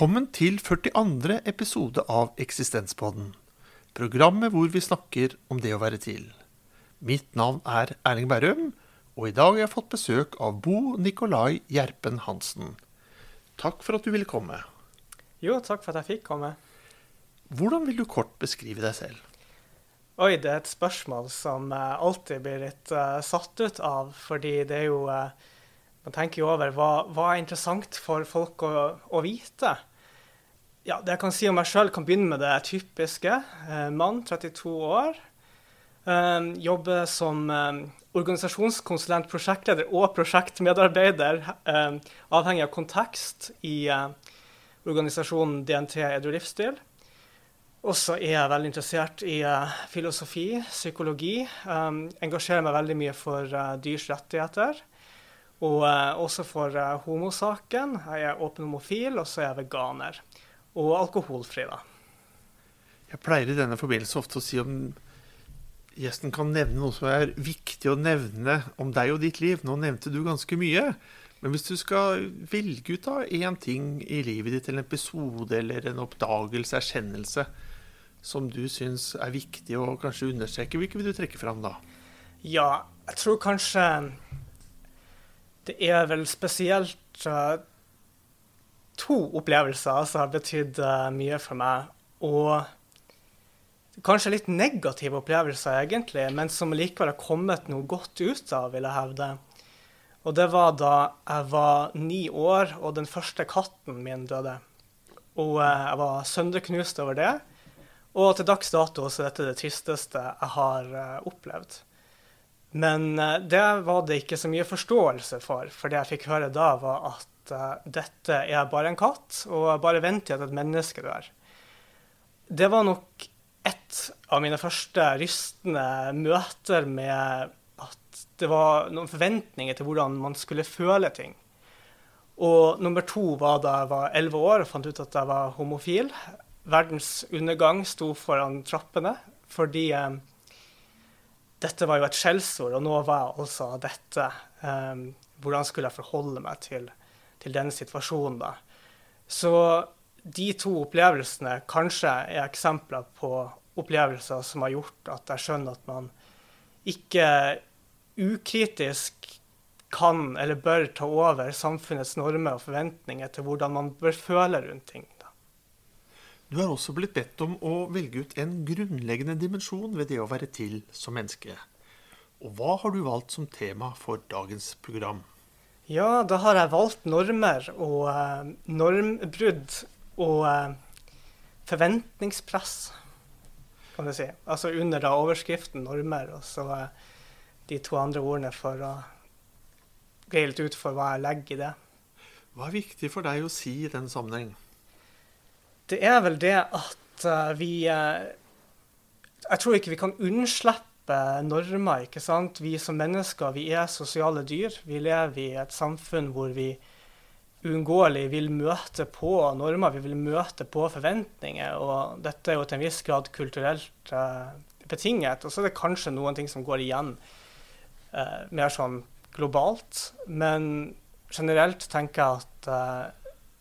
Velkommen til 42. episode av Eksistenspodden. Programmet hvor vi snakker om det å være til. Mitt navn er Erling Bærum, og i dag har jeg fått besøk av Bo Nikolai Gjerpen Hansen. Takk for at du ville komme. Jo, takk for at jeg fikk komme. Hvordan vil du kort beskrive deg selv? Oi, det er et spørsmål som uh, alltid blir litt uh, satt ut av, fordi det er jo uh, Man tenker jo over hva, hva er interessant for folk å, å, vite. Ja, Det jeg kan si om meg sjøl, kan begynne med det typiske. mann, 32 år. jobber som organisasjonskonsulent, prosjektleder og prosjektmedarbeider, avhengig av kontekst i organisasjonen DNT Edru Livsstil. Og så er jeg veldig interessert i filosofi, psykologi. Engasjerer meg veldig mye for dyrs rettigheter. Og også for homosaken. Jeg er åpen homofil, og så er jeg veganer. Og alkoholfri, da. Jeg pleier i denne forbindelse ofte å si om gjesten kan nevne noe som er viktig å nevne om deg og ditt liv. Nå nevnte du ganske mye. Men hvis du skal velge ut av én ting i livet ditt, eller en episode eller en oppdagelse, erkjennelse, som du syns er viktig å kanskje understreke, hvilke vil du trekke fram da? Ja, jeg tror kanskje det er vel spesielt uh, to opplevelser som har betydd uh, mye for meg. Og kanskje litt negative opplevelser, egentlig, men som likevel har kommet noe godt ut av, vil jeg hevde. Og det var da jeg var ni år og den første katten min døde. Og uh, jeg var sønderknust over det. Og til dags dato så er dette det tristeste jeg har uh, opplevd. Men uh, det var det ikke så mye forståelse for, for det jeg fikk høre da, var at uh, dette er bare en katt, og bare vent til at et menneske dør. Det var nok et av mine første rystende møter med at det var noen forventninger til hvordan man skulle føle ting. Og nummer to var da jeg var elleve år og fant ut at jeg var homofil verdens undergang sto foran trappene. Fordi eh, dette var jo et skjellsord, og nå var jeg altså dette. Um, hvordan skulle jeg forholde meg til, til denne situasjonen, da? Så de to opplevelsene kanskje er eksempler på opplevelser som har gjort at jeg skjønner at man ikke ukritisk kan eller bør ta over samfunnets normer og forventninger til hvordan man bør føle rundt ting. Du har også blitt bedt om å velge ut en grunnleggende dimensjon ved det å være til som menneske. Og hva har du valgt som tema for dagens program? Ja, da har jeg valgt normer og eh, normbrudd og eh, forventningspress, kan du si. Altså under da overskriften normer, og så eh, de to andre ordene for å greie litt ut for hva jeg legger i det. Hva er viktig for deg å si i den sammenheng? Det er vel det at uh, vi uh, Jeg tror ikke vi kan unnslippe normer. ikke sant? Vi som mennesker vi er sosiale dyr. Vi lever i et samfunn hvor vi uunngåelig vil møte på normer, vi vil møte på forventninger. Og dette er jo til en viss grad kulturelt uh, betinget. Og så er det kanskje noen ting som går igjen mer sånn globalt. Men generelt tenker jeg at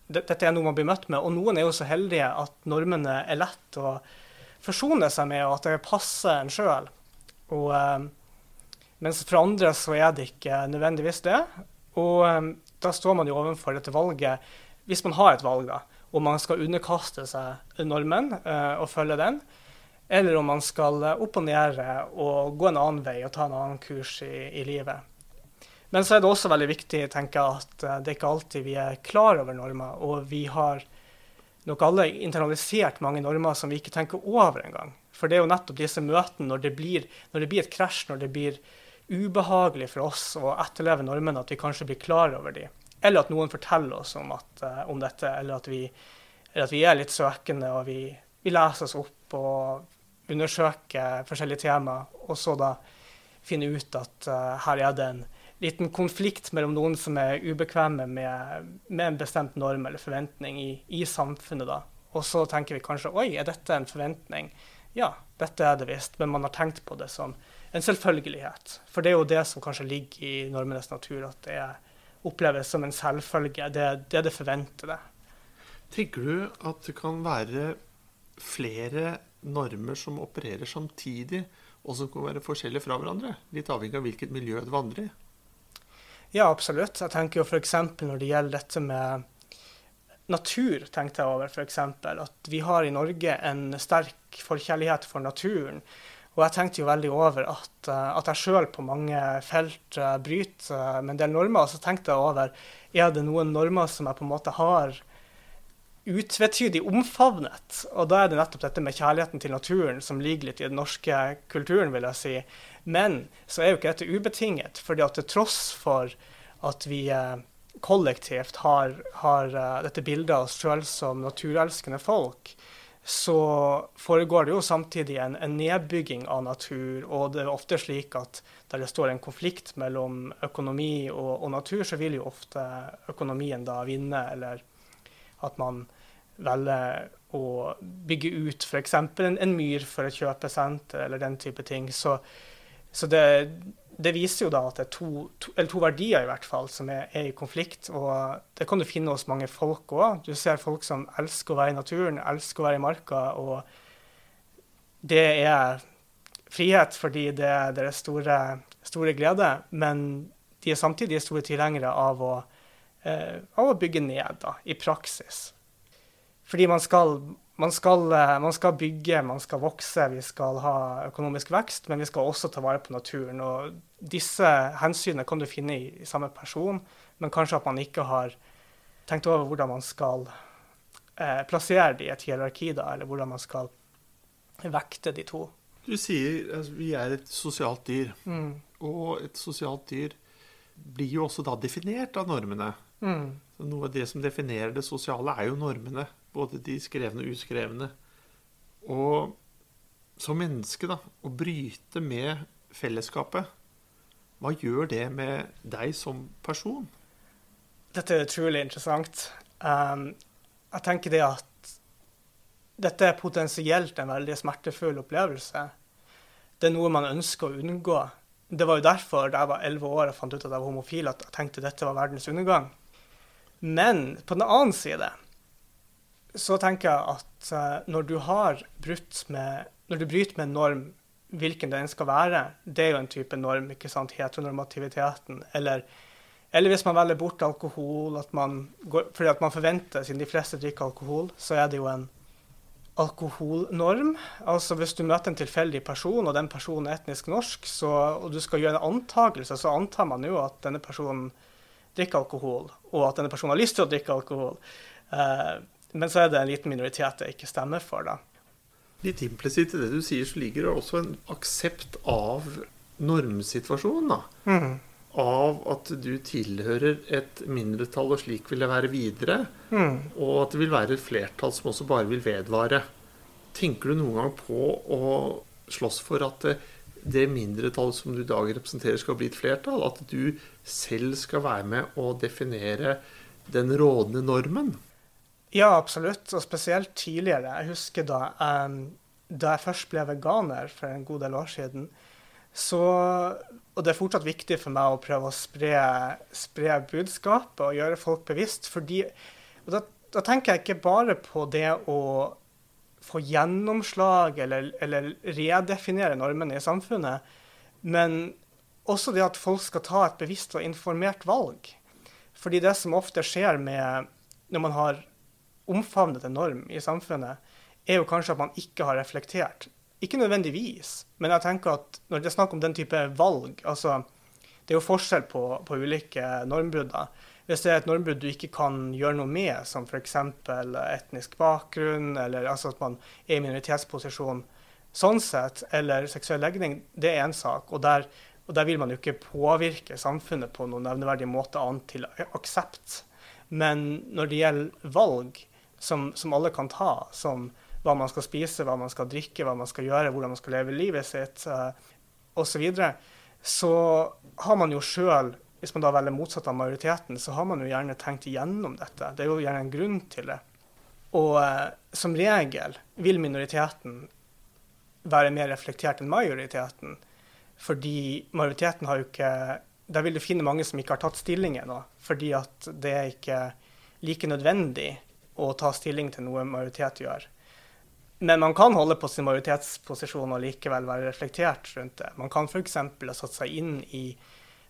dette er noe man blir møtt med. Og noen er jo så heldige at normene er lett å forsone seg med, og at det passer en sjøl. Eh, mens for andre så er det ikke nødvendigvis det. Og eh, da står man jo overfor dette valget, hvis man har et valg, da, om man skal underkaste seg normen eh, og følge den, eller om man skal opp og ned og gå en annen vei og ta en annen kurs i, i livet. Men så er det også veldig viktig tenker at eh, det er ikke alltid vi er klar over normer. Og vi har nok alle internalisert mange normer som vi ikke tenker over engang. For det er jo nettopp disse møtene når det blir, når det blir et krasj, når det blir ubehagelig for oss å etterleve normene, at vi kanskje blir klar over dem. Eller at noen forteller oss om, at, uh, om dette, eller at, vi, eller at, vi, er litt søkende og vi, vi leser oss opp og undersøker forskjellige temaer, og så da finner ut at uh, her er det en liten konflikt mellom noen som er ubekvemme med, med en bestemt norm eller forventning i, i, samfunnet. da. Og så tenker vi kanskje oi, er dette en forventning? Ja, dette er det visst, men man har tenkt på det som en selvfølgelighet. For det er jo det som kanskje ligger i normenes natur, at det oppleves som en selvfølge. Det, det er det forventede. Tenker du at det kan være flere normer som opererer samtidig, og som kan være forskjellige fra hverandre? Litt avhengig av hvilket miljø det vandrer i? Ja, absolutt. Jeg tenker jo f.eks. når det gjelder dette med natur, tenkte jeg over f.eks. At vi har i Norge en sterk forkjærlighet for naturen. Og jeg tenkte jo veldig over at, eh, at jeg sjøl på mange felt eh, bryter eh, med en del normer. Og så tenkte jeg over er det noen normer som jeg på en måte har utvetydig omfavnet. Og da er det nettopp dette med kjærligheten til naturen som ligger litt i den norske kulturen, vil jeg si. Men så er jo ikke dette ubetinget. fordi at til tross for at vi kollektivt har, har dette bildet av oss sjøl som naturelskende folk, så foregår det jo samtidig en, en, nedbygging av natur. Og det er ofte slik at der det står en konflikt mellom økonomi og, og natur, så vil jo ofte økonomien da vinne, eller at man velger å bygge ut f.eks. En, en myr for et kjøpesenter, eller den type ting. Så, så det, det viser jo da at det er to, to, to verdier i hvert fall som er, er, i konflikt. og Det kan du finne hos mange folk òg. Du ser folk som elsker å være i naturen, elsker å være i marka. og Det er frihet fordi det er deres store, store glede, men de er samtidig store tilhengere av å, eh, av å bygge ned da, i praksis. Fordi man skal man skal, eh, man skal, bygge, man skal vokse, vi skal ha økonomisk vekst, men vi skal også ta vare på naturen. Og disse hensynene kan du finne i, i samme person, men kanskje at man ikke har tenkt over hvordan man skal eh, plassere det i et hierarki, da, eller hvordan man skal vekte de to. Du sier at altså, vi er et sosialt dyr, mm. og et sosialt dyr blir jo også da definert av normene. Mm. noe av det som definerer det sosiale, er jo normene. Både de skrevne og uskrevne. Og som menneske, da, å bryte med fellesskapet, hva gjør det med deg som person? Dette er utrolig interessant. Um, jeg tenker det at dette er potensielt en veldig smertefull opplevelse. Det er noe man ønsker å unngå. Det var jo derfor da jeg var elleve år og fant ut at jeg var homofil, at jeg tenkte dette var verdens undergang. Men på den annen side så tenker jeg at uh, når du har brutt med Når du bryter med en norm, hvilken den skal være, det er jo en type norm, ikke sant, heteronormativiteten. Eller, eller hvis man velger bort alkohol, at går, fordi at man forventer, siden de fleste drikker alkohol, så er det jo en alkoholnorm. Altså Hvis du møter en tilfeldig person, og den personen er etnisk norsk, så, og du skal gjøre en antakelse, så antar man jo at denne personen drikker alkohol, og at denne personen har lyst til å drikke alkohol. Uh, men så er det en liten minoritet jeg ikke stemmer for, da. Litt implisitt i det du sier, så ligger det også en aksept av normsituasjonen, da. Mm. Av at du tilhører et mindretall, og slik vil det være videre. Mm. Og at det vil være et flertall som også bare vil vedvare. Tenker du noen gang på å slåss for at det mindretallet som du i dag representerer, skal bli et flertall? At du selv skal være med å definere den rådende normen? Ja, absolutt. Og spesielt tidligere. Jeg husker da, um, da jeg først ble veganer for en god del år siden. Så, og det er fortsatt viktig for meg å prøve å spre, spre budskapet og gjøre folk bevisst. fordi, og da, da, tenker jeg ikke bare på det å få gjennomslag eller, eller redefinere normene i samfunnet, men også det at folk skal ta et bevisst og informert valg. Fordi det som ofte skjer med når man har omfavnet norm i samfunnet, er jo kanskje at man ikke har reflektert. Ikke nødvendigvis, men jeg tenker at når det er snakk om den type valg altså Det er jo forskjell på, på ulike normbrudd. Hvis det er et normbrudd du ikke kan gjøre noe med, som f.eks. etnisk bakgrunn, eller altså at man er i minoritetsposisjon sånn sett, eller seksuell legning, det er én sak. Og der, og der, vil man jo ikke påvirke samfunnet på noen nevneverdig måte annet til aksept. Men når det gjelder valg, som, som, alle kan ta, som hva man skal spise, hva man skal drikke, hva man skal gjøre, hvordan man skal leve livet sitt uh, osv., så, så har man jo sjøl, hvis man da velger motsatt av majoriteten, så har man jo gjerne tenkt igjennom dette. Det er jo gjerne en grunn til det. Og uh, som regel vil minoriteten være mer reflektert enn majoriteten. Fordi majoriteten har jo ikke Der vil du finne mange som ikke har tatt stilling ennå, fordi at det er ikke like nødvendig å ta stilling til noe majoritet gjør. Men man kan holde på sin majoritetsposisjon og likevel være reflektert rundt det. Man kan f.eks. ha satt seg inn i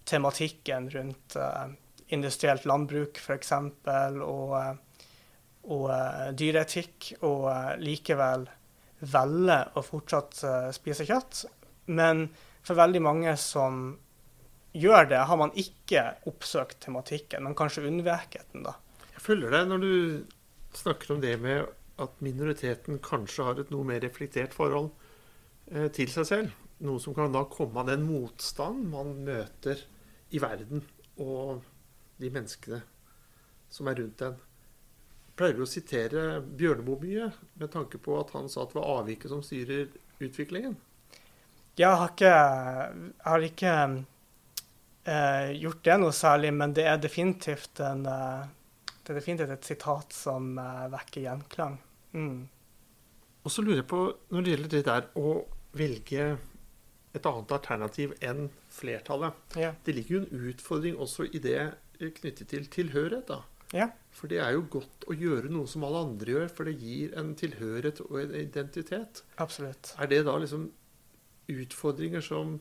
tematikken rundt uh, industrielt landbruk f.eks. og, uh, og uh, dyreetikk, og likevel velge å fortsatt spise kjøtt. Men for veldig mange som gjør det, har man ikke oppsøkt tematikken, men kanskje unnveket den, da. Jeg følger det når du snakker om det med at minoriteten kanskje har et noe mer reflektert forhold eh, til seg selv. Noe som kan da komme av den motstand man møter i verden og de menneskene som er rundt en. Pleier du å sitere Bjørneboe mye med tanke på at han sa at det var avviket som styrer utviklingen? Jeg har ikke, jeg har ikke eh, gjort det noe særlig, men det er definitivt, en, eh, det er definitivt et sitat som eh, vekker gjenklang. Mm. Og så lurer jeg på, når det gjelder det der å velge et annet alternativ enn flertallet ja. Det ligger jo en utfordring også i det knyttet til tilhørighet. da. Ja. For det er jo godt å gjøre noe som alle andre gjør, for det gir en tilhørighet og en identitet. Absolutt. Er det da liksom utfordringer som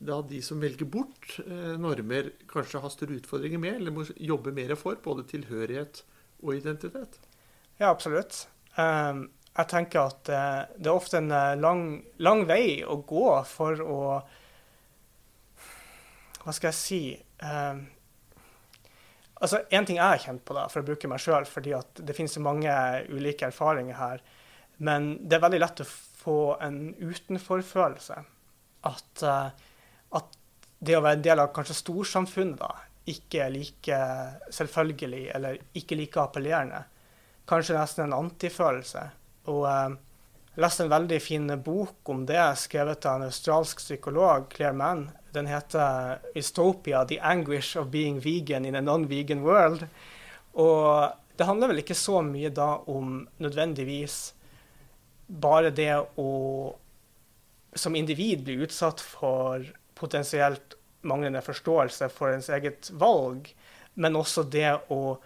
da de som velger bort eh, normer, kanskje har større utfordringer med, eller må jobbe mer for både tilhørighet og identitet? Ja, absolutt. Um, jeg tenker at uh, det er ofte en uh, lang, lang, vei å gå for å Hva skal jeg si um, Altså, Én ting jeg har kjent på, da, for å bruke meg sjøl, fordi at det finnes så mange ulike erfaringer her, men det er veldig lett å få en utenforfølelse. At, uh, at det å være en del av kanskje storsamfunnet da, ikke er like selvfølgelig eller ikke like appellerende. Kanskje nesten en antifølelse. Og jeg leste en veldig fin bok om det, skrevet av en australsk psykolog, Claire Mann. Den heter 'Istopia The Anguish of Being Vegan in a Non-Vegan World'. Og det handler vel ikke så mye da om nødvendigvis bare det å som individ bli utsatt for potensielt manglende forståelse for ens eget valg, men også det å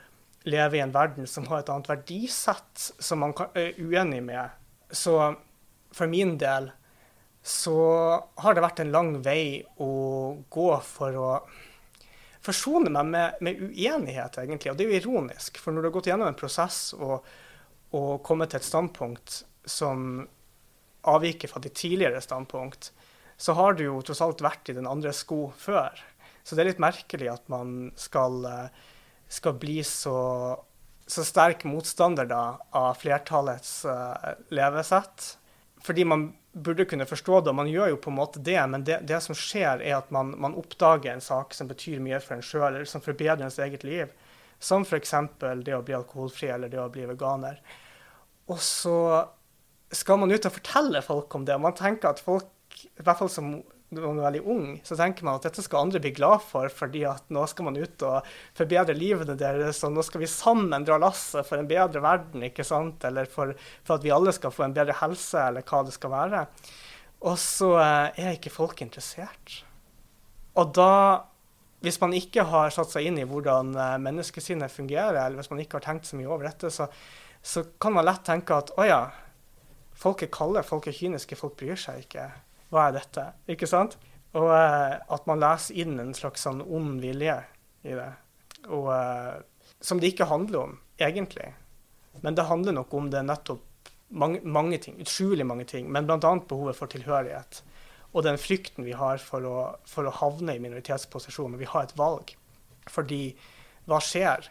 leve i en verden som har et annet verdisett som man er uenig med. Så for min del så har det vært en lang vei å gå for å forsone meg med, med uenighet, egentlig. Og det er jo ironisk, for når du har gått gjennom en prosess og, og kommet til et standpunkt som avviker fra ditt tidligere standpunkt, så har du jo tross alt vært i den andre sko før. Så det er litt merkelig at man skal, skal bli så, så, sterk motstander da, av flertallets uh, levesett. Fordi man burde kunne forstå det, og man gjør jo på en måte det, men det, det som skjer, er at man, man, oppdager en sak som betyr mye for en sjøl, eller som forbedrer ens eget liv. Som f.eks. det å bli alkoholfri eller det å bli veganer. Og så skal man ut og fortelle folk om det. Man tenker at folk, i hvert fall som man er veldig ung, så tenker man at dette skal andre bli glad for, fordi at nå skal man ut og forbedre livene deres, og nå skal vi sammen dra lasset for en bedre verden, ikke sant? Eller for, for, at vi alle skal få en bedre helse, eller hva det skal være. Og så eh, er ikke folk interessert. Og da, hvis man ikke har satt seg inn i hvordan menneskesynet menneskesinnet fungerer, eller hvis man ikke har tenkt så mye over dette, så, så kan man lett tenke at å ja, Folk er kalde, folk er kyniske, folk bryr seg ikke. Hva er dette? Ikke sant? Og eh, at man leser inn en slags sånn ond vilje i det. Og, eh, som det ikke handler om, egentlig. Men det handler nok om det nettopp mange, mange ting, utrolig mange ting, men bl.a. behovet for tilhørighet. Og den frykten vi har for å, for å havne i minoritetsposisjon. Vi har et valg. Fordi hva skjer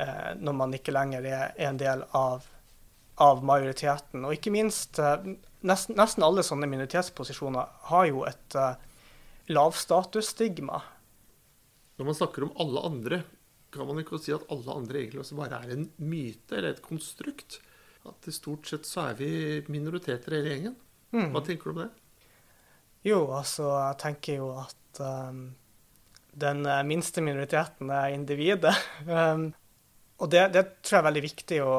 eh, når man ikke lenger er en del av av majoriteten. Og ikke minst eh, nesten, nesten alle sånne minoritetsposisjoner har jo et uh, lavstatusstigma. Når man snakker om alle andre, kan man ikke si at alle andre egentlig også bare er en myte eller et konstrukt? At i stort sett så er vi minoriteter hele gjengen. Mm. Hva tenker du om det? Jo, altså jeg tenker jo at um, den minste minoriteten er individet. um, og det, det, tror jeg er veldig viktig å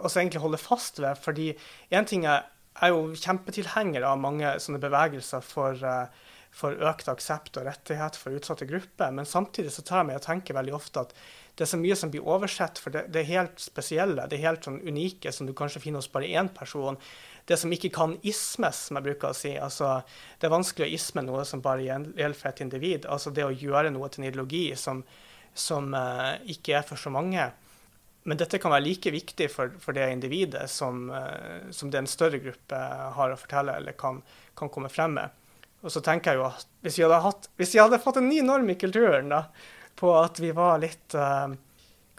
også egentlig holde fast ved. fordi én ting er er jo kjempetilhenger av mange sånne bevegelser for, uh, for økt aksept og rettighet for utsatte grupper. Men samtidig så tar jeg meg og tenker veldig ofte at det er så mye som blir oversett, for det, det er helt spesielle, det er helt sånn unike, som du kanskje finner hos bare én person. Det som ikke kan ismes, som jeg bruker å si. Altså, det er vanskelig å isme noe som bare gjelder for et individ. Altså det å gjøre noe til en ideologi som, som uh, ikke er for så mange. Men dette kan være like viktig for, for det individet som, uh, som, det en større gruppe har å fortelle eller kan, kan komme frem med. Og så tenker jeg jo at hvis vi hadde, hatt, hvis vi hadde fått en ny norm i kulturen, da, på at vi var litt eh,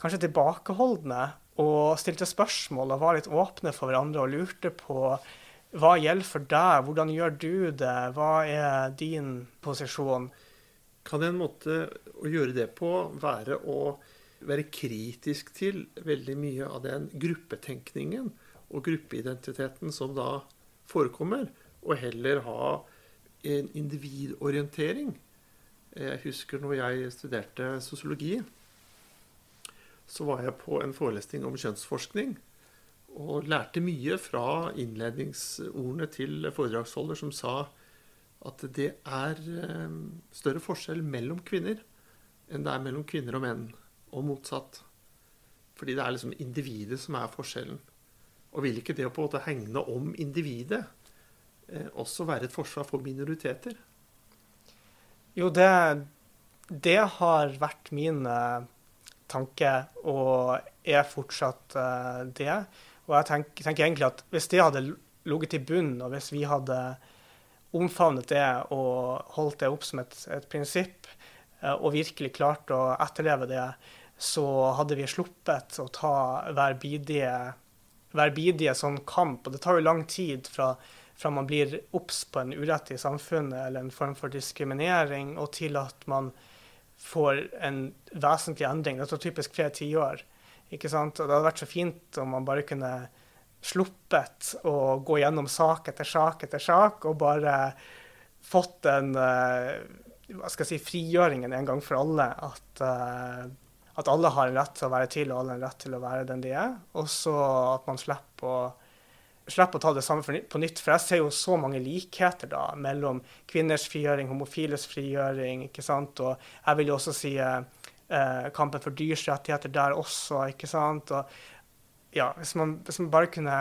kanskje tilbakeholdne og stilte spørsmål og var litt åpne for hverandre og lurte på hva gjelder for deg, hvordan gjør du det, hva er din posisjon? Kan en måte å gjøre det på være å være kritisk til veldig mye av den gruppetenkningen og gruppeidentiteten som da forekommer, og heller ha en individorientering? Jeg husker når jeg studerte sosiologi, så var jeg på en forelesning om kjønnsforskning. Og lærte mye fra innledningsordene til foredragsholder, som sa at det er eh, større forskjell mellom kvinner enn det er mellom kvinner og menn, og motsatt. Fordi det er liksom individet som er forskjellen. Og vil ikke det å på en måte hegne om individet eh, også være et forsvar for minoriteter? Jo, det, det har vært min eh, tanke, og er fortsatt uh, det. Og jeg tenker, tenker, egentlig at hvis det hadde ligget i bunnen, og hvis vi hadde omfavnet det og holdt det opp som et, et prinsipp, uh, og virkelig klart å etterleve det, så hadde vi sluppet å ta hver bidige, hver bidige sånn kamp. Og det tar jo lang tid fra, fra man blir obs på en urett i samfunnet eller en form for diskriminering, og til at man får en vesentlig endring. Det tar typisk flere tiår. ikke sant? Og det hadde vært så fint om man bare kunne sluppet å gå gjennom sak etter sak etter sak, og bare fått den uh, hva skal jeg si, frigjøringen en gang for alle. At, uh, at alle har en rett til å være til, og alle har en rett til å være den de er. Og så at man slipper å slipper å ta det samme på nytt. For jeg ser jo så mange likheter da mellom kvinners frigjøring, homofiles frigjøring. ikke sant? Og jeg vil jo også si eh, kampen for dyrs rettigheter der også. ikke sant? Og ja, hvis man, hvis man bare kunne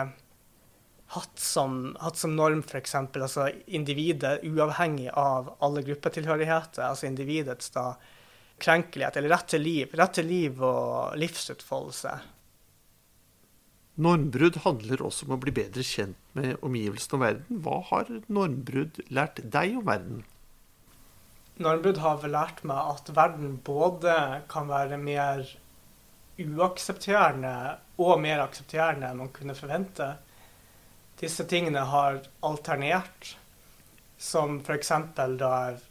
hatt som, hatt som norm f.eks. Altså individet uavhengig av alle gruppetilhørigheter, altså individets da krenkelighet, eller rett til liv. Rett til liv og livsutfoldelse. Normbrudd handler også om å bli bedre kjent med omgivelsene og verden. Hva har normbrudd lært deg om verden? Normbrudd har vel lært meg at verden både kan være mer uaksepterende og mer aksepterende enn man kunne forvente. Disse tingene har alternert, som f.eks. da jeg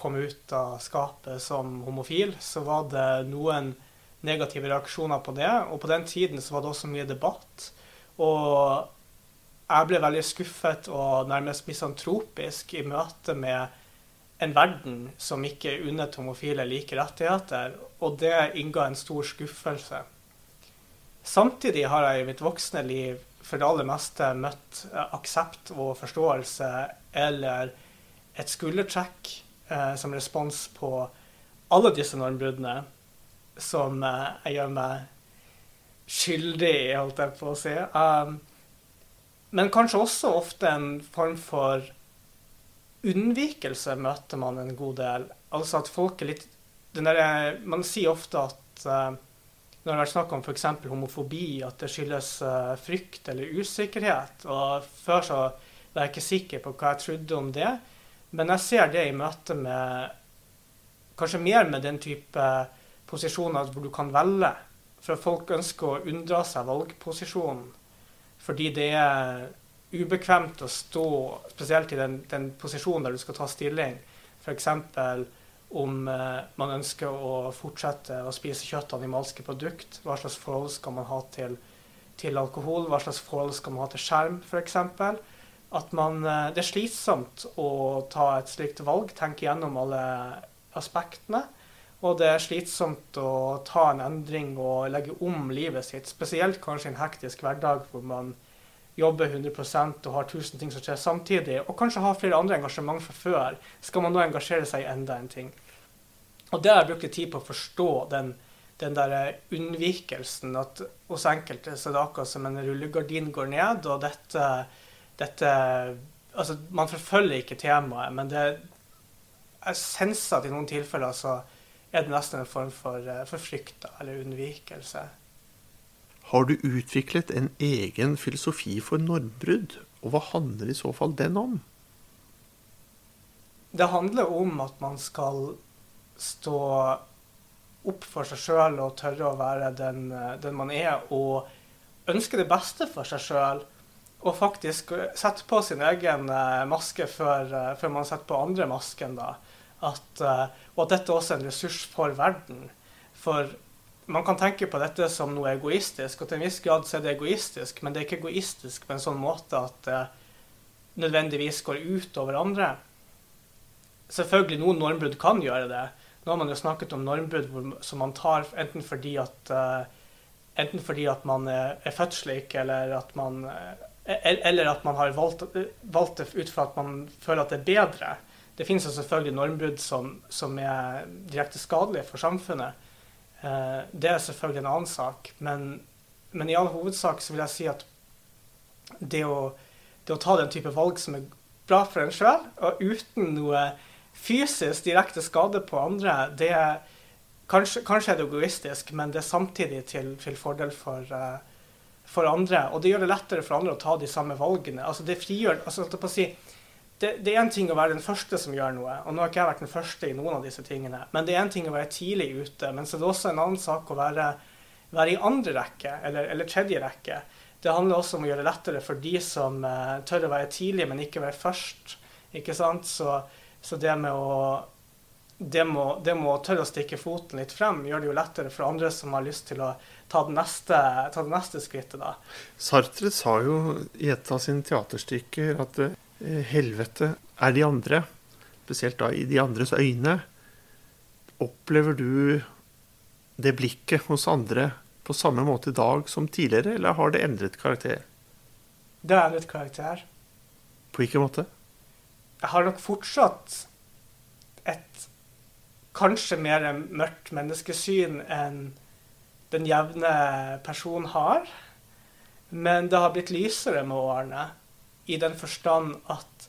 kom ut av skapet som homofil, så var det noen negative reaksjoner på det. Og på den tiden så var det også mye debatt. Og jeg ble veldig skuffet og nærmest misantropisk i møte med en verden som ikke unnet homofile like rettigheter, og det innga en stor skuffelse. Samtidig har jeg i mitt voksne liv for det aller meste møtt aksept og forståelse eller et skuldertrekk eh, som respons på alle disse normbruddene som eh, jeg gjør meg skyldig i, holdt jeg på å si. Um, men kanskje også ofte en form for unnvikelse møter man en god del. Altså at folk er litt der, Man sier ofte at uh, når det har vært snakk om f.eks. homofobi, at det skyldes uh, frykt eller usikkerhet. Og før så var jeg ikke sikker på hva jeg trodde om det. Men jeg ser det i møte med Kanskje mer med den type posisjoner hvor du kan velge. For folk ønsker å unndra seg valgposisjonen fordi det er ubekvemt å stå spesielt i den, den posisjonen der du skal ta stilling. F.eks. om eh, man ønsker å fortsette å spise kjøtt og animalske produkt. Hva slags forhold skal man ha til, til alkohol? Hva slags forhold skal man ha til skjerm, f.eks. At man, eh, det er slitsomt å ta et slikt valg, tenke gjennom alle aspektene. Og det er slitsomt å ta en endring og legge om livet sitt, spesielt kanskje i en hektisk hverdag hvor man jobber 100% og har 1000 ting som skjer samtidig, og kanskje har flere andre engasjement fra før, skal man nå engasjere seg i enda en ting. Og det har jeg brukt tid på å forstå den, den der unnvikelsen at hos enkelte så er det akkurat som en rullegardin går ned, og dette, dette Altså, man forfølger ikke temaet, men det jeg senser at i noen tilfeller så er det nesten en form for, eh, for frykt eller unnvikelse. Har du utviklet en egen filosofi for normbrudd, og hva handler i så fall den om? Det handler om at man skal stå opp for seg sjøl og tørre å være den, eh, den, man er, og ønske det beste for seg sjøl. Og faktisk sette på sin egen eh, maske før, før man setter på andre masken. da at, og at dette også er en ressurs for verden. For man kan tenke på dette som noe egoistisk, og til en viss grad så er det egoistisk, men det er ikke egoistisk på en sånn måte at det nødvendigvis går ut over andre. Selvfølgelig noen normbrudd kan gjøre det. Nå har man jo snakket om normbrudd som man tar enten fordi at, enten fordi at man er, er født slik, eller at man, eller at man har valgt, valgt det ut fra at man føler at det er bedre. Det finnes jo selvfølgelig normbrudd som, som, er direkte skadelige for samfunnet. Eh, det er selvfølgelig en annen sak. Men, men, i all hovedsak så vil jeg si at det å, det å ta den type valg som er bra for en sjøl, og uten noe fysisk direkte skade på andre, det er kanskje, kanskje er det egoistisk, men det er samtidig til, til fordel for, uh, for, andre. Og det gjør det lettere for andre å ta de samme valgene. Altså det frigjør altså, si, det, det, er en ting å være den første som gjør noe, og nå har ikke jeg vært den første i noen av disse tingene, men det er en ting å være tidlig ute. Men så er det også en annen sak å være, være i andre rekke, eller, eller, tredje rekke. Det handler også om å gjøre det lettere for de som uh, tør å være tidlig, men ikke være først. Ikke sant? Så, så det med å det må, det må, tørre å stikke foten litt frem, gjør det jo lettere for andre som har lyst til å ta det neste, ta det neste skrittet. da. Sartre sa jo i et av sine teaterstykker at eh, helvete er de andre, spesielt da i de andres øyne. Opplever du det blikket hos andre på samme måte i dag som tidligere, eller har det endret karakter? Det har endret karakter. På hvilken måte? Jeg har nok fortsatt et kanskje mer mørkt menneskesyn enn den jevne person har. Men det har blitt lysere med årene i den forstand at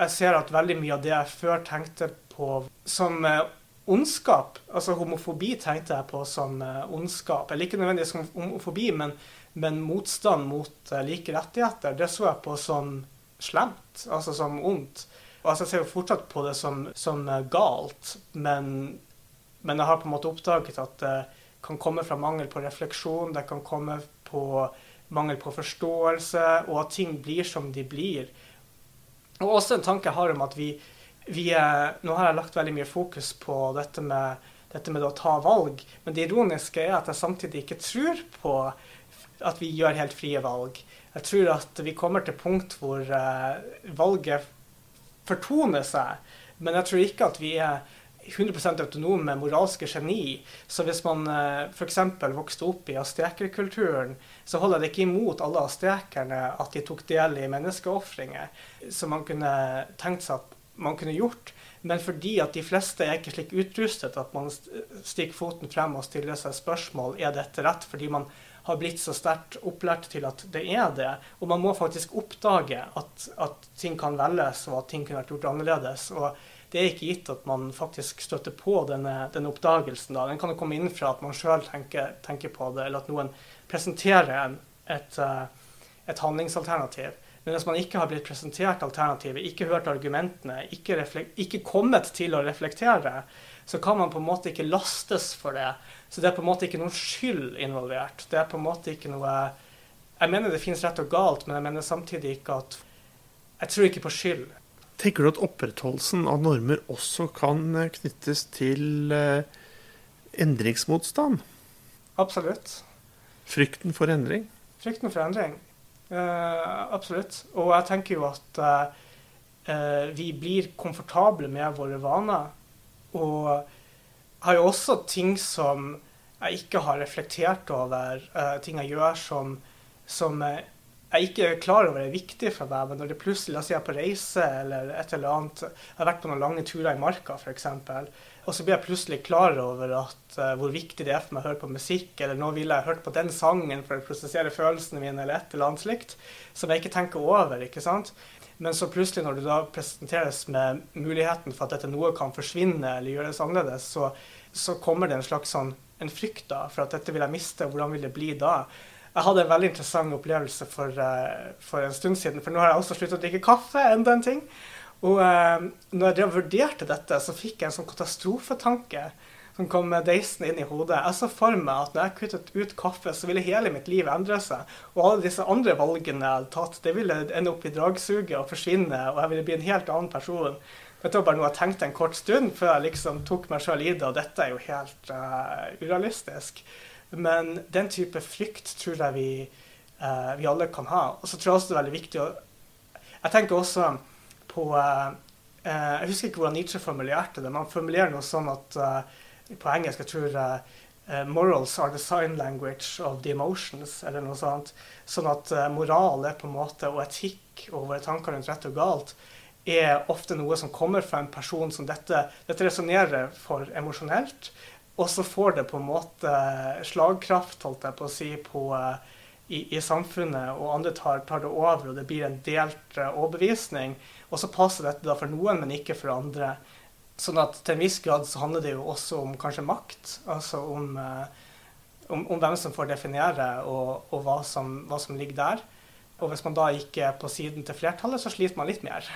jeg ser at veldig mye av det jeg før tenkte på som eh, ondskap, altså homofobi tenkte jeg på som eh, ondskap, eller ikke nødvendigvis som homofobi, men, men motstand mot uh, like rettigheter, det så jeg på som slemt, altså som ondt. Altså, jeg ser jo fortsatt på det som, som galt, men, men, jeg har på en måte oppdaget at kan komme fra mangel på refleksjon, det kan komme på mangel på forståelse, og at ting blir som de blir. Og også en tanke jeg har om at vi, vi Nå har jeg lagt veldig mye fokus på dette med, dette med å ta valg, men det ironiske er at jeg samtidig ikke tror på at vi gjør helt frie valg. Jeg tror at vi kommer til punkt hvor uh, valget fortoner seg, men jeg tror ikke at vi er 100% autonome moralske geni. Så hvis man eh, f.eks. vokste opp i aztekerkulturen, så holder det ikke imot alle aztekerne at de tok del i menneskeofringer, som man kunne tenkt seg at man kunne gjort. Men fordi at de fleste er ikke slik utrustet at man stikker foten frem og stiller seg spørsmål er dette rett, fordi man har blitt så sterkt opplært til at det er det. Og man må faktisk oppdage at, at ting kan velges, og at ting kunne vært gjort annerledes. og det er ikke gitt at man faktisk støtter på denne, denne oppdagelsen. Da. Den kan jo komme inn fra at man sjøl tenker, tenker, på det, eller at noen presenterer en, et, eh, et, handlingsalternativ. Men hvis man ikke har blitt presentert alternativet, ikke hørt argumentene, ikke, ikke, kommet til å reflektere, så kan man på en måte ikke lastes for det. Så det er på en måte ikke noen skyld involvert. Det er på en måte ikke noe Jeg mener det finnes rett og galt, men jeg mener samtidig ikke at Jeg tror ikke på skyld. Tenker du at opprettholdelsen av normer også kan eh, knyttes til eh, endringsmotstand? Absolutt. Frykten for endring? Frykten for endring. Uh, absolutt. Og jeg tenker jo at uh, vi blir komfortable med våre vaner. Og har jo også ting som jeg ikke har reflektert over, ting jeg gjør som, som jeg ikke er klar over er viktig for meg, men når det plutselig la oss si jeg er på reise eller et eller annet Jeg har vært på noen lange turer i marka, f.eks. Og så blir jeg plutselig klar over at, uh, hvor viktig det er for meg å høre på musikk, eller nå ville jeg hørt på den sangen for å prosessere følelsene mine, eller et eller annet slikt, som jeg ikke tenker over. ikke sant? Men så plutselig, når du da presenteres med muligheten for at dette noe kan forsvinne eller gjøres annerledes, så, så kommer det en slags sånn, en frykt da, for at dette vil jeg miste, hvordan vil det bli da? Jeg hadde en veldig interessant opplevelse for, uh, for en stund siden, for nå har jeg også sluttet å drikke kaffe, enda en ting. Og uh, når jeg vurderte dette, så fikk jeg en sånn katastrofetanke som kom deisende inn i hodet. Jeg så for meg at når jeg kuttet ut kaffe, så ville hele mitt liv endre seg. Og alle disse andre valgene jeg hadde tatt, det ville ende opp i dragsuget og forsvinne, og jeg ville bli en helt annen person. Dette var bare noe jeg tenkte en kort stund før jeg liksom tok meg sjøl i det, og dette er jo helt uh, urealistisk. Men den type frykt tror jeg vi, uh, vi alle kan ha. Og så tror jeg også det er veldig viktig å Jeg tenker også på uh, Jeg husker ikke hvordan Nietzsche formulerte det, men han formulerer noe sånn at uh, på engelsk jeg tror Morals are the sign language of the emotions, eller noe sånt. Sånn at moral er på en måte, og etikk og våre tanker rundt rett og galt er ofte noe som kommer fra en person som dette, dette resonnerer for emosjonelt. Og så får det på en måte slagkraft, holdt jeg på å si, på, eh, i, i, samfunnet, og andre tar, tar, det over, og det blir en delt uh, overbevisning. Og så passer dette da for noen, men ikke for andre. Sånn at til en viss grad så handler det jo også om kanskje makt. Altså om, uh, om, om hvem som får definere, og, og hva, som, hva, som, ligger der. Og hvis man da ikke er på siden til flertallet, så sliter man litt mer.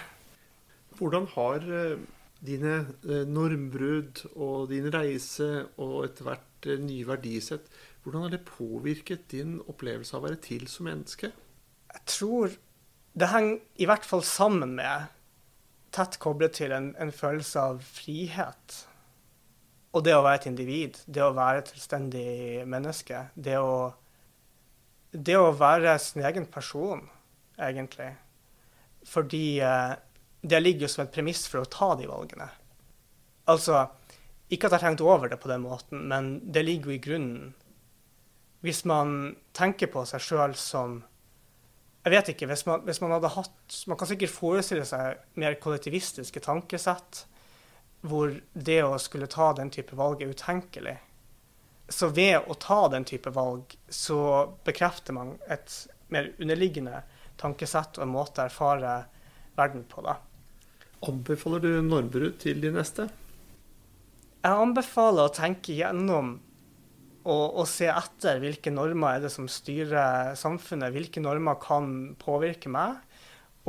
Hvordan har dine eh, normbrudd og din reise og etter hvert eh, nye verdisett, hvordan har det påvirket din opplevelse av å være til som menneske? Jeg tror det henger i hvert fall sammen med, tett koblet til en, en følelse av frihet. Og det å være et individ, det å være et selvstendig menneske. Det å, det å være sin egen person, egentlig. Fordi eh, det ligger jo som et premiss for å ta de valgene. Altså, ikke at jeg har tenkt over det på den måten, men det ligger jo i grunnen. Hvis man tenker på seg sjøl som Jeg vet ikke, hvis man, hvis man, hadde hatt Man kan sikkert forestille seg mer kollektivistiske tankesett hvor det å skulle ta den type valg er utenkelig. Så ved å ta den type valg, så bekrefter man et mer underliggende tankesett og en måte å erfare verden på. da. Anbefaler du normbrudd til de neste? Jeg anbefaler å tenke gjennom og, og, se etter hvilke normer er det som styrer samfunnet. Hvilke normer kan påvirke meg.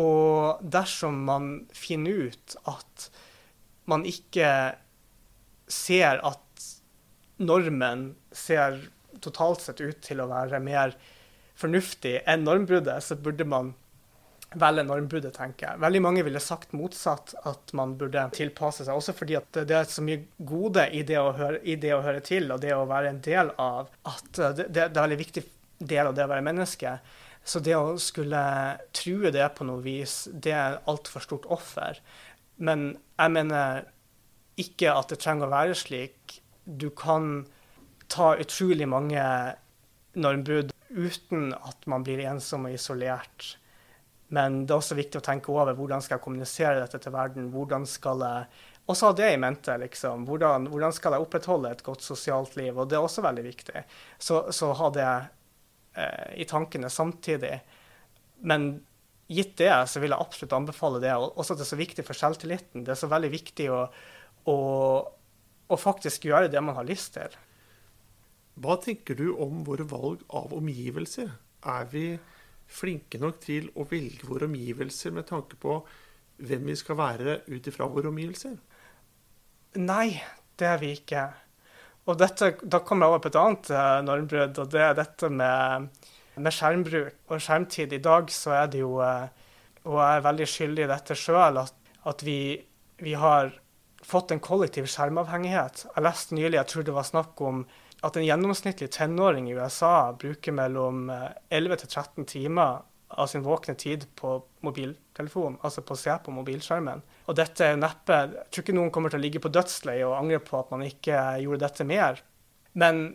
Og dersom man finner ut at man ikke ser at normen ser totalt sett ut til å være mer fornuftig enn normbruddet, så burde man velge normbruddet, tenker jeg. Veldig mange ville sagt motsatt, at man burde tilpasse seg. Også fordi at det er så mye gode i det å høre, det å høre til og det å være en del av. At det, det, er en veldig viktig del av det å være menneske. Så det å skulle true det på noe vis, det er altfor stort offer. Men jeg mener ikke at det trenger å være slik. Du kan ta utrolig mange normbrudd uten at man blir ensom og isolert. Men det er også viktig å tenke over hvordan skal jeg kommunisere dette til verden. Hvordan skal jeg også ha det i mente. liksom. Hvordan, hvordan, skal jeg opprettholde et godt sosialt liv? Og det er også veldig viktig. Så, så ha det eh, i tankene samtidig. Men gitt det, så vil jeg absolutt anbefale det. Og også at det er så viktig for selvtilliten. Det er så veldig viktig å, å, å faktisk gjøre det man har lyst til. Hva tenker du om våre valg av omgivelser? Er vi flinke nok til å velge våre omgivelser med tanke på hvem vi skal være ut ifra våre omgivelser? Nei, det er vi ikke. Og dette, da kommer jeg over på et annet uh, normbrudd, og det er dette med, med, skjermbruk og skjermtid. I dag så er det jo, uh, og jeg er veldig skyldig i dette sjøl, at, at vi, vi, har fått en kollektiv skjermavhengighet. Jeg leste nylig, jeg tror det var snakk om at en gjennomsnittlig tenåring i USA bruker mellom 11 eh, til 13 timer av sin våkne tid på mobiltelefon, altså på å se på mobilskjermen. Og dette er neppe Jeg tror ikke noen kommer til å ligge på dødsleiet og angre på at man ikke gjorde dette mer. Men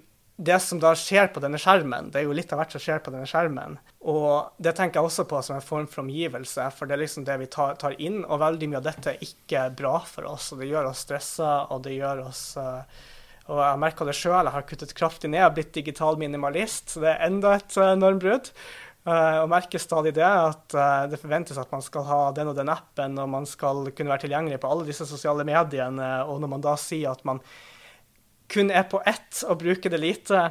det som da skjer på denne skjermen, det er jo litt av hvert som skjer på denne skjermen, Og det tenker jeg også på som en form for omgivelse, for det er liksom det vi tar, tar inn. Og veldig mye av dette er ikke bra for oss, og det gjør oss stressa, og det gjør oss uh, Og jeg merker det sjøl, jeg har kuttet kraftig ned, blitt digital minimalist, så det er enda et uh, normbrudd. Uh, og merker stadig det, at uh, det forventes at man skal ha den og den appen, og man skal kunne være tilgjengelig på alle disse sosiale mediene, og når man da sier at man kun er på ett og bruker det lite,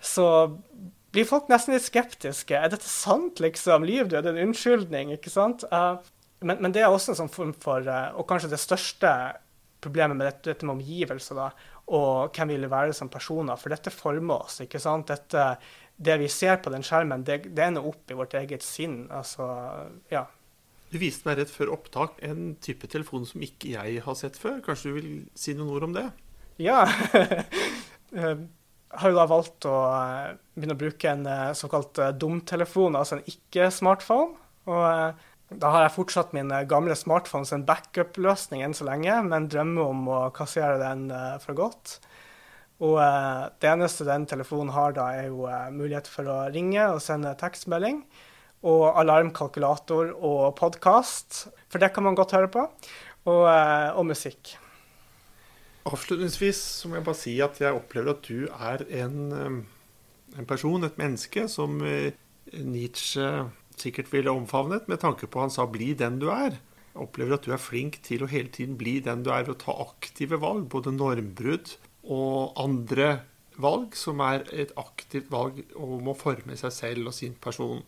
så blir folk nesten litt skeptiske. Er dette sant, liksom? Liv, er det en unnskyldning, ikke sant? Men, men, det er også en sånn form for Og kanskje det største problemet med dette, dette med omgivelser, da, og hvem vi vil være som personer. For dette former oss, ikke sant? Dette, det vi ser på den skjermen, det, det ender opp i vårt eget sinn. Altså, ja. Du viste meg rett før opptak en type telefon som ikke jeg har sett før. Kanskje du vil si noen ord om det? Ja. Jeg har jo da valgt å eh, begynne å bruke en eh, såkalt eh, dumtelefon, altså en ikke-smartphone. Og da har jeg fortsatt min gamle smartphone som en backup-løsning enn så lenge, men drømmer om å kassere den for godt. Og det eneste den telefonen har da, er jo mulighet for å ringe og sende tekstmelding. Og alarmkalkulator og podkast, for det kan man godt høre på. Og, og musikk. Avslutningsvis må jeg bare si at jeg opplever at du er en, en person, et menneske, som eh, Nietzsche sikkert ville omfavnet med tanke på han sa 'bli den du er'. Jeg opplever at du er flink til å hele tiden bli den du er, ved å ta aktive valg. Både normbrudd og andre valg, som er et aktivt valg om å forme seg selv og sin person.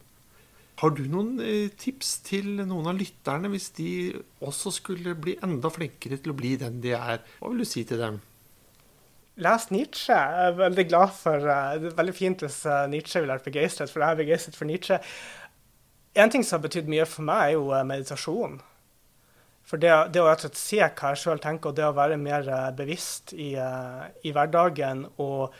Har du noen eh, tips til noen av lytterne hvis de også skulle bli enda flinkere til å bli den de er? Hva vil du si til dem? Les Nietzsche. Jeg er veldig glad for eh, Det er veldig fint hvis eh, Nietzsche vil være begeistret, for jeg er begeistret for Nietzsche. En ting som har betydd mye for meg, er jo meditasjon. For det, det å rett og slett se hva jeg sjøl tenker, og det å være mer bevisst i, i hverdagen og,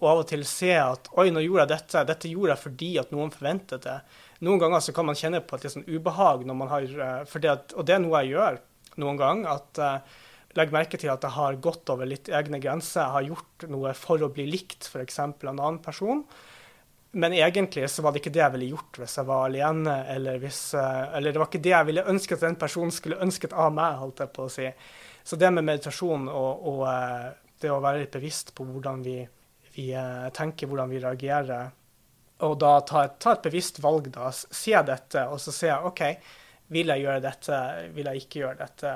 og, av og til se at oi, nå gjorde jeg dette. Dette gjorde jeg fordi at noen forventet det. Noen ganger så kan man kjenne på et sånn ubehag når man har eh, det at, Og det er noe jeg gjør noen gang. at uh, Legg merke til at jeg har gått over litt egne grenser. Jeg har gjort noe for å bli likt f.eks. en annen person. Men egentlig så var det ikke det jeg ville gjort hvis jeg var alene, eller, hvis, uh, eller det var ikke det jeg ville ønsket at den personen skulle ønsket av meg, holdt jeg på å si. Så det med meditasjon og, og uh, det å være litt bevisst på hvordan vi, vi tenker, hvordan vi reagerer og da ta et, ta et, bevisst valg, da. Se dette, og så se OK, vil jeg gjøre dette, vil jeg ikke gjøre dette?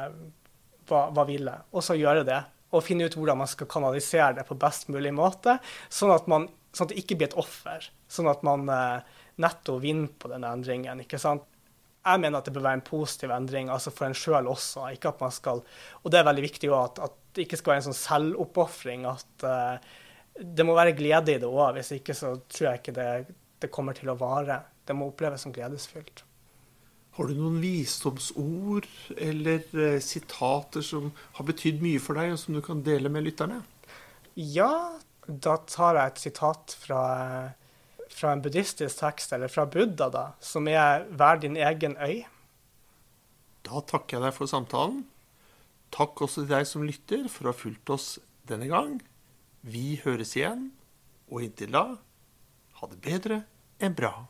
Hva, hva vil jeg? Og så gjøre det. Og finne ut hvordan man skal kanalisere det på best mulig måte, sånn at, man, sånn at det ikke blir et offer. Sånn at man eh, netto vinner på den endringen. ikke sant? Jeg mener at det bør være en positiv endring, altså for en sjøl også. ikke at man skal, Og det er veldig viktig også at, at det ikke skal være en sånn selvoppofring. at uh, det må være glede i det òg. Hvis ikke så tror jeg ikke det, det, kommer til å vare. Det må oppleves som gledesfylt. Har du noen visdomsord eller eh, sitater som har betydd mye for deg, og som du kan dele med lytterne? Ja, da tar jeg et sitat fra, fra en buddhistisk tekst, eller fra Buddha, da, som er 'Vær din egen øy'. Da takker jeg deg for samtalen. Takk også til deg som lytter, for å ha fulgt oss denne gang. Vi høres igjen, og inntil da ha det bedre enn bra.